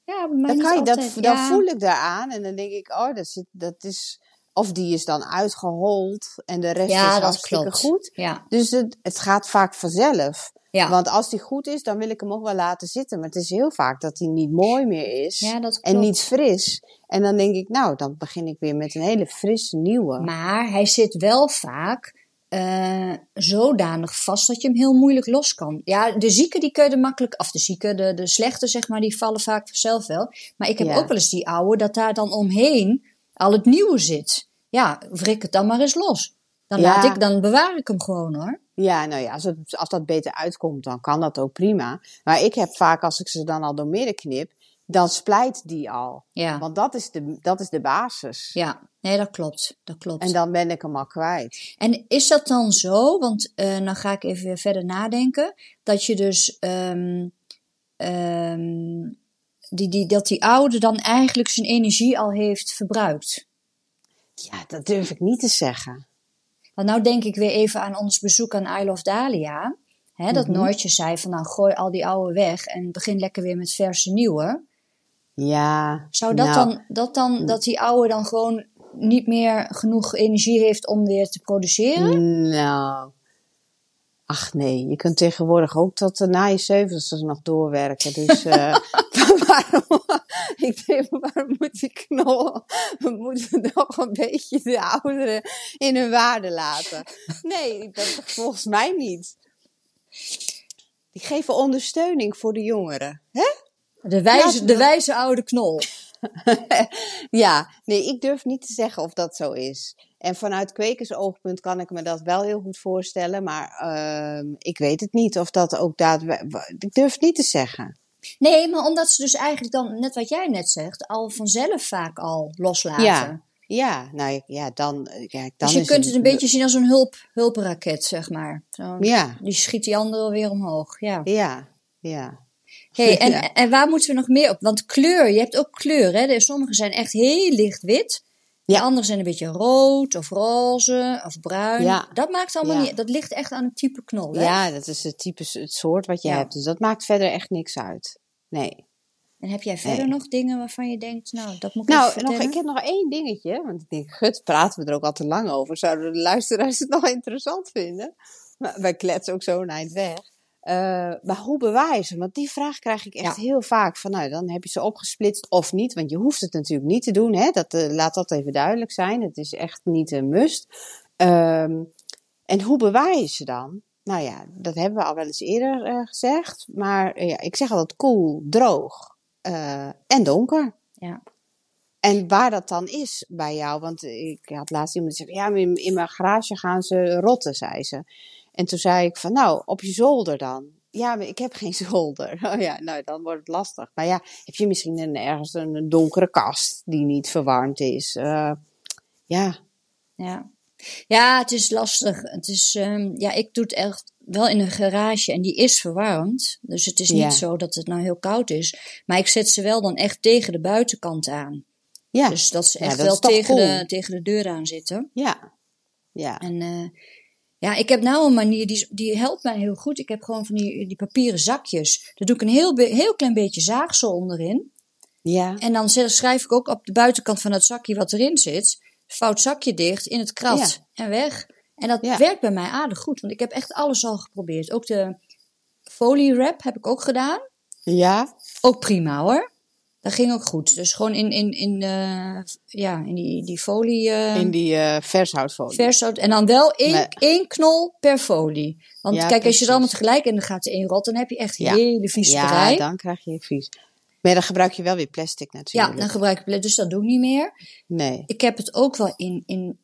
A: ja, mij
B: Dan, kan je, dat, dan voel ik daaraan en dan denk ik, oh, dat, zit, dat is... Of die is dan uitgehold en de rest
A: Ja,
B: is hartstikke
A: klopt.
B: goed.
A: Ja,
B: Dus het, het gaat vaak vanzelf.
A: ja.
B: Want als die goed is, dan wil ik hem ook wel laten zitten. Maar het is heel vaak dat hij niet mooi meer is.
A: ja, dat klopt.
B: en niet fris. En dan denk ik, nou, dan begin ik weer met een hele frisse nieuwe.
A: Maar hij zit wel vaak eh, zodanig vast dat je hem heel moeilijk los kan. Ja, de zieke die kun je er makkelijk af. De zieke, de, de slechte zeg maar, die vallen vaak vanzelf wel. Maar ik heb
B: Ja.
A: ook wel eens die oude dat daar dan omheen al het nieuwe zit. Ja, wrik het dan maar eens los. Dan,
B: Ja.
A: laat ik, dan bewaar ik hem gewoon hoor.
B: Ja, nou ja, als, het, als dat beter uitkomt, dan kan dat ook prima. Maar ik heb vaak, als ik ze dan al door midden knip, dan splijt die al.
A: Ja,
B: Want dat is de, dat is de basis.
A: ja. nee, dat klopt. Dat klopt.
B: En dan ben ik hem al kwijt.
A: En is dat dan zo, want eh dan ga ik even weer verder nadenken, dat je dus ehm, die, die, dat die oude dan eigenlijk zijn energie al heeft verbruikt?
B: Ja, dat durf ik niet te zeggen.
A: Want nou denk ik weer even aan ons bezoek aan Isle of Dalia. Hè, dat
B: Mhm.
A: Noortje zei van nou gooi al die oude weg en begin lekker weer met verse nieuwe.
B: Ja.
A: Zou dat
B: nou,
A: dan, dat dan, dat die oude dan gewoon niet meer genoeg energie heeft om weer te produceren?
B: Nou. Ach nee, je kunt tegenwoordig ook tot uh, na je zeventigste nog doorwerken. Dus eh, waarom, ik denk, waarom moet die knol, we moeten nog een beetje de ouderen in hun waarde laten. Nee, dat volgens mij niet. Die geven ondersteuning voor de jongeren. Hè?
A: De wijze,
B: Ja,
A: de wijze oude knol.
B: Ja, nee, ik durf niet te zeggen of dat zo is. En vanuit kwekersoogpunt kan ik me dat wel heel goed voorstellen, maar ehm, ik weet het niet of dat ook daadwerkelijk. Ik durf het niet te zeggen.
A: Nee, maar omdat ze dus eigenlijk dan, net wat jij net zegt, al vanzelf vaak al loslaten.
B: Ja, ja, nou ja, dan. eh, Kijk, dan
A: dus je
B: is
A: kunt het een beetje zien als een hulp, hulpraket, zeg maar. Zo,
B: Ja,
A: Die schiet die andere weer omhoog. Ja.
B: ja, ja.
A: Hey, en,
B: Ja.
A: en waar moeten we nog meer op? Want kleur, je hebt ook kleur. Hè? De- Sommige zijn echt heel licht wit. De
B: Ja.
A: andere zijn een beetje rood of roze of bruin.
B: Ja.
A: Dat maakt allemaal
B: Ja.
A: niet. Dat ligt echt aan het type knol. Hè?
B: Ja, dat is het type, het soort wat je
A: Ja.
B: hebt. Dus dat maakt verder echt niks uit. Nee.
A: En heb jij verder
B: Nee.
A: nog dingen waarvan je denkt, nou, dat moet ik
B: Nou, nog, ik heb nog één dingetje. Want ik denk, gut, praten we er ook al te lang over. Zouden de luisteraars het nog interessant vinden? Maar wij kletsen ook zo een eind weg. Eh, maar hoe ze? Want die vraag krijg ik echt
A: Ja.
B: heel vaak. Van, nou, dan heb je ze opgesplitst of niet. Want je hoeft het natuurlijk niet te doen. Hè? Dat, eh, laat dat even duidelijk zijn. Het is echt niet een must. Ehm, en hoe bewaar je ze dan? nou ja, dat hebben we al wel eens eerder eh, gezegd. Maar ja, ik zeg altijd koel, droog en donker.
A: Ja.
B: En waar dat dan is bij jou, want ik had laatst iemand die zei, ja, in, in mijn garage gaan ze rotten, zei ze. En toen zei ik van, nou, op je zolder dan. Ja, maar ik heb geen zolder. Oh ja, nou, dan wordt het lastig. Maar ja, heb je misschien een, ergens een, donkere kast die niet verwarmd is? Eh, ja,
A: Ja. Ja, het is lastig. Het is, ehm, ja, ik doe het echt wel in een garage en die is verwarmd. Dus het is niet
B: Ja.
A: zo dat het nou heel koud is. Maar ik zet ze wel dan echt tegen de buitenkant aan.
B: ja,
A: Dus dat ze
B: Ja,
A: echt
B: dat
A: wel tegen,
B: cool.
A: de, tegen de deur aan zitten.
B: ja, ja.
A: En eh, ja, ik heb nou een manier, die, die helpt mij heel goed. Ik heb gewoon van die, die papieren zakjes. Daar doe ik een heel, heel klein beetje zaagsel onderin.
B: Ja,
A: En dan schrijf ik ook op de buitenkant van het zakje wat erin zit. Vouwt zakje dicht in het krat en weg. En dat
B: Ja.
A: werkt bij mij aardig goed, want ik heb echt alles al geprobeerd. Ook de folie wrap heb ik ook gedaan.
B: ja,
A: Ook prima hoor. Dat ging ook goed. Dus gewoon in, in, in, eh, ja, in die, die folie. eh,
B: in die eh vershoutfolie.
A: Vershout. En dan wel één,
B: Nee.
A: één knol per folie. Want
B: Ja,
A: kijk, als je het allemaal tegelijk in de gaten in rot, dan heb je echt
B: Ja.
A: hele vieze
B: ja, dan krijg je vies. Maar dan gebruik je wel weer plastic
A: Ja,
B: natuurlijk.
A: dan gebruik ik pla- dus dat doe ik niet meer.
B: Nee.
A: Ik heb het ook wel in, in,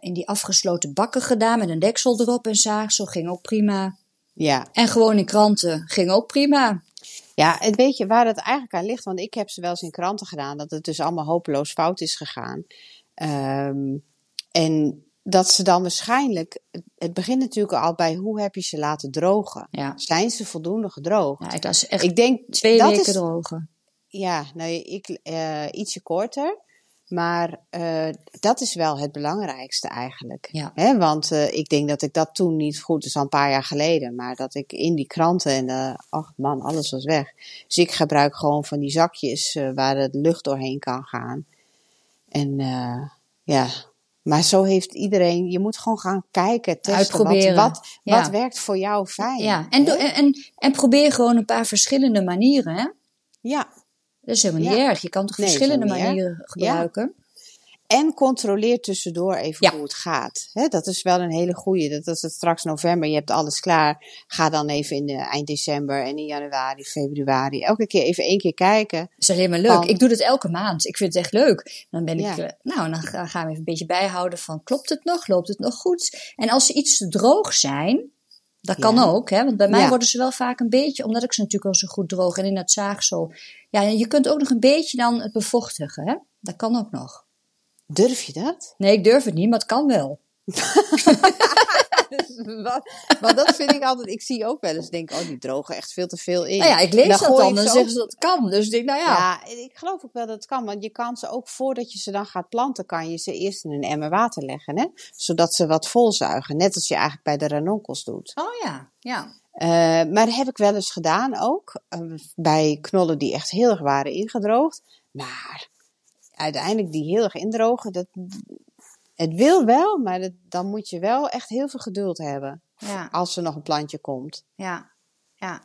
A: in die afgesloten bakken gedaan met een deksel erop en zaagsel. Ging ook prima.
B: Ja.
A: En gewoon in kranten ging ook prima.
B: Ja, en weet je waar het eigenlijk aan ligt? Want ik heb ze wel eens in kranten gedaan, dat het dus allemaal hopeloos fout is gegaan. Ehm, en dat ze dan waarschijnlijk, het- het begint natuurlijk al bij hoe heb je ze laten drogen?
A: Ja,
B: Zijn ze voldoende gedroogd?
A: ja laat ze echt
B: ik denk,
A: twee
B: dat
A: weken
B: is,
A: drogen.
B: Ja, nou, ik eh, ietsje korter. Maar eh, dat is wel het belangrijkste eigenlijk.
A: Ja.
B: Hè, want eh, ik denk dat ik dat toen niet goed, is al een paar jaar geleden, maar dat ik in die kranten en eh ach man, alles was weg. Dus ik gebruik gewoon van die zakjes waar de lucht doorheen kan gaan. En ja, maar zo heeft iedereen, je moet gewoon gaan kijken, testen.
A: Uitproberen.
B: Wat, wat,
A: Ja.
B: wat werkt voor jou fijn?
A: Ja, en, en, en probeer gewoon een paar verschillende manieren. Hè?
B: ja,
A: Dat is helemaal niet
B: Ja.
A: erg. Je kan toch
B: Nee,
A: verschillende manieren gebruiken?
B: En controleer tussendoor even
A: Ja.
B: hoe het gaat. Dat is wel een hele goeie. Dat is het straks november, je hebt alles klaar. Ga dan even in de eind december en in januari, februari. Elke keer even één keer kijken.
A: Dat is alleen maar leuk.
B: Van-
A: Ik doe dit elke maand. Ik vind het echt leuk. Dan ben ik,
B: Ja.
A: eh, nou, dan ga- gaan we even een beetje bijhouden van, klopt het nog? Loopt het nog goed? En als ze iets te droog zijn, dat kan
B: Ja.
A: ook, hè? Want bij mij
B: Ja.
A: worden ze wel vaak een beetje, omdat ik ze natuurlijk al zo goed droog en in dat zaagsel. Ja, je kunt ook nog een beetje dan het bevochtigen, hè? Dat kan ook nog.
B: Durf je dat?
A: Nee, ik durf het niet, maar het kan wel.
B: Wat- Want dat vind ik altijd. Ik zie ook wel eens, denk oh, die drogen echt veel te veel in.
A: Nou ja, ik lees
B: Dan
A: dat dan dan zeggen ze dat kan. Dus ik denk, nou ja.
B: Ja, ik geloof ook wel dat het kan. Want je kan ze ook voordat je ze dan gaat planten, kan je ze eerst in een emmer water leggen. Hè? Zodat ze wat volzuigen. Net als je eigenlijk bij de ranonkels doet.
A: Oh ja, ja.
B: Eh, maar dat heb ik wel eens gedaan ook. eh, bij knollen die echt heel erg waren ingedroogd. Maar uiteindelijk die heel erg indrogen, dat, het wil wel, maar dat, dan moet je wel echt heel veel geduld hebben.
A: Ja.
B: Als er nog een plantje komt.
A: Ja, ja.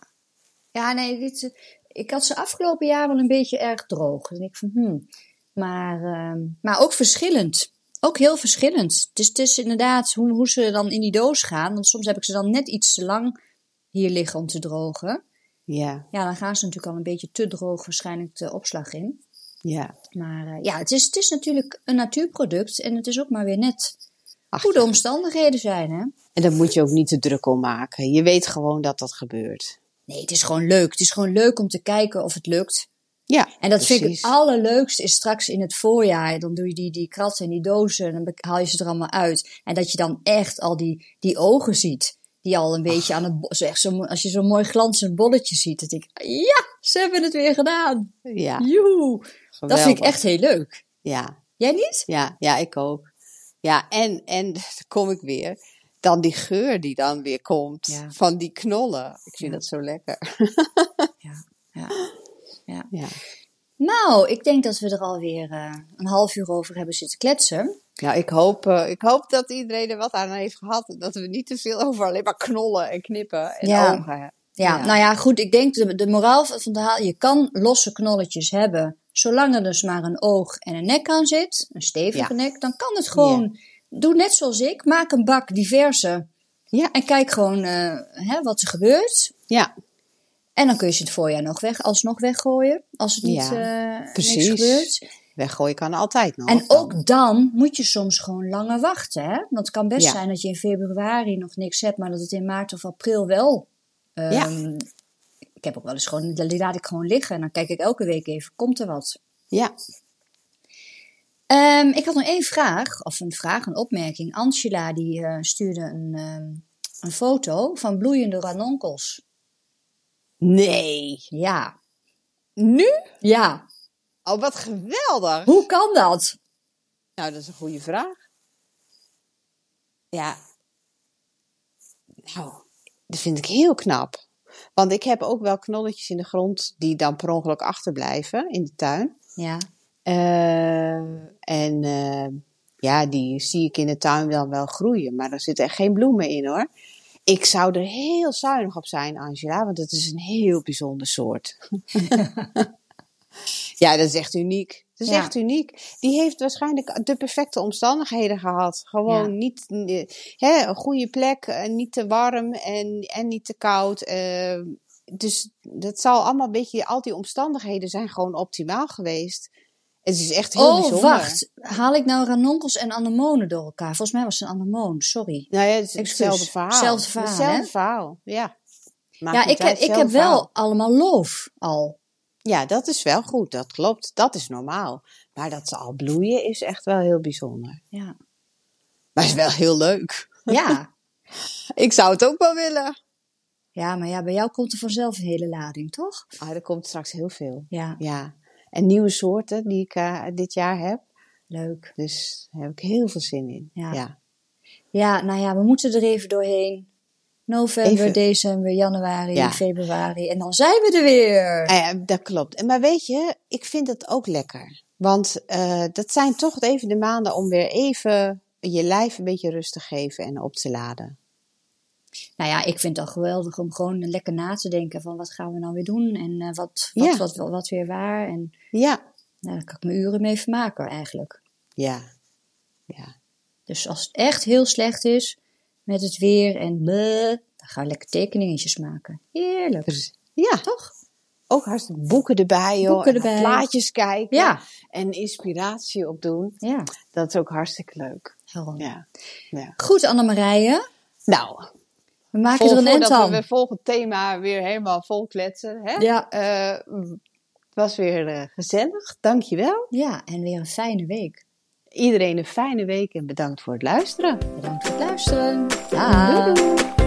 A: Ja, nee, dit, ik had ze afgelopen jaar wel een beetje erg droog. En ik van, hmm. Maar, ehm, maar ook verschillend. Ook heel verschillend. Dus het is inderdaad hoe, hoe ze dan in die doos gaan. Want soms heb ik ze dan net iets te lang hier liggen om te drogen.
B: Ja,
A: Ja, dan gaan ze natuurlijk al een beetje te droog waarschijnlijk de opslag in.
B: Ja.
A: Maar eh, ja, het is, het is natuurlijk een natuurproduct. En het is ook maar weer net
B: Ach,
A: hoe de omstandigheden zijn, hè.
B: En daar moet je ook niet te druk om maken. Je weet gewoon dat dat gebeurt.
A: Nee, het is gewoon leuk. Het is gewoon leuk om te kijken of het lukt.
B: Ja,
A: En dat vind ik het allerleukste is straks in het voorjaar. Dan doe je die, die kratten en die dozen en dan haal je ze er allemaal uit. En dat je dan echt al die, die ogen ziet. Die al een beetje aan het... bo- zo echt zo, mo- als je zo'n mooi glanzend bolletje ziet. Dan denk ik, ja, ze hebben het weer gedaan.
B: Ja,
A: Joehoe. Dat vind ik echt heel leuk.
B: Ja,
A: Jij niet?
B: ja, ja, ik ook. Ja, en, en dan kom ik weer. Dan die geur die dan weer komt
A: Ja.
B: van die knollen. Ik vind
A: Ja.
B: dat zo lekker.
A: Ja. ja. ja.
B: Ja.
A: Nou, ik denk dat we er alweer eh een half uur over hebben zitten kletsen.
B: Nou, ik hoop, eh, ik hoop dat iedereen er wat aan heeft gehad. Dat we niet te veel over alleen maar knollen en knippen en
A: Ja.
B: ogen hebben.
A: Ja,
B: Ja.
A: nou ja, goed. Ik denk de, de moraal van het verhaal: je kan losse knolletjes hebben, zolang er dus maar een oog en een nek aan zit, een stevige
B: Ja.
A: nek, dan kan het gewoon. Doe net zoals ik, maak een bak diverse
B: Ja.
A: En kijk gewoon eh, hè, wat er gebeurt.
B: Ja,
A: En dan kun je ze het voorjaar nog weg, alsnog weggooien. Als het niet
B: Ja,
A: eh niks
B: precies.
A: gebeurt.
B: weggooien kan altijd nog.
A: En ook dan moet je soms gewoon langer wachten. Hè? Want het kan best
B: Ja.
A: zijn dat je in februari nog niks hebt, maar dat het in maart of april wel.
B: Ja.
A: Ik heb ook wel eens gewoon, die laat ik gewoon liggen. En dan kijk ik elke week even, komt er wat?
B: Ja,
A: Ehm, ik had nog één vraag, of een vraag, een opmerking. Angela die eh, stuurde een, ehm, een foto van bloeiende ranonkels.
B: nee.
A: Ja.
B: Nu?
A: Ja.
B: Oh, wat geweldig.
A: Hoe kan dat?
B: Nou, dat is een goede vraag. Ja. Nou, dat vind ik heel knap. Want ik heb ook wel knolletjes in de grond die dan per ongeluk achterblijven in de tuin.
A: Ja.
B: Eh, en eh, ja, die zie ik in de tuin dan wel groeien. Maar er zitten echt geen bloemen in hoor. Ik zou er heel zuinig op zijn, Angela, want het is een heel bijzonder soort. ja, dat is echt uniek. Dat is
A: Ja.
B: echt uniek. Die heeft waarschijnlijk de perfecte omstandigheden gehad. Gewoon
A: Ja.
B: niet eh, hè, een goede plek, eh, niet te warm en, en niet te koud. eh, dus dat zal allemaal een beetje, al die omstandigheden zijn gewoon optimaal geweest. Het is echt heel
A: Oh,
B: bijzonder.
A: wacht. Haal ik nou ranonkels en anemonen door elkaar? Volgens mij was het een anemoon, sorry.
B: Nou ja, het is hetzelfde verhaal.
A: Hetzelfde verhaal,
B: Hetzelfde
A: hè?
B: verhaal, ja. Maakt
A: ja, ik heb, ik heb wel allemaal loof al.
B: Ja, dat is wel goed, dat klopt. Dat is normaal. Maar dat ze al bloeien is echt wel heel bijzonder.
A: Ja.
B: Maar is wel heel leuk.
A: Ja.
B: Ik zou het ook wel willen.
A: ja, maar ja, bij jou komt er vanzelf een hele lading, toch?
B: Ah, er komt straks heel veel.
A: Ja,
B: Ja. En nieuwe soorten die ik eh, dit jaar heb.
A: leuk.
B: Dus daar heb ik heel veel zin in.
A: Ja.
B: ja.
A: Ja, nou ja, we moeten er even doorheen. November,
B: Even.
A: december, januari,
B: Ja.
A: februari. En dan zijn we er weer.
B: Ah ja, dat klopt. En Maar weet je, ik vind het ook lekker. Want eh, dat zijn toch even de maanden om weer even je lijf een beetje rust te geven en op te laden.
A: Nou ja, ik vind het al geweldig om gewoon lekker na te denken van wat gaan we nou weer doen en eh, wat, wat,
B: Ja.
A: wat, wat, wat weer waar. En
B: Ja.
A: nou, daar kan ik me uren mee vermaken eigenlijk.
B: Ja. Ja.
A: Dus als het echt heel slecht is met het weer en bleh, dan ga ik lekker tekeningetjes maken. Heerlijk.
B: Ja.
A: Toch?
B: Ook hartstikke boeken erbij, joh.
A: Boeken erbij.
B: plaatjes kijken.
A: Ja.
B: En inspiratie opdoen.
A: Ja,
B: Dat is ook hartstikke leuk.
A: daarom.
B: Ja. ja.
A: Goed, Annemarije.
B: Nou,
A: We maken
B: vol,
A: er een
B: we
A: aan.
B: weer volgend thema weer helemaal vol kletsen. Hè?
A: Ja.
B: Eh, het was weer eh, gezellig. Dankjewel.
A: Ja, en weer een fijne week.
B: Iedereen een fijne week en bedankt voor het luisteren.
A: Bedankt voor het luisteren. Dag.
B: Doei.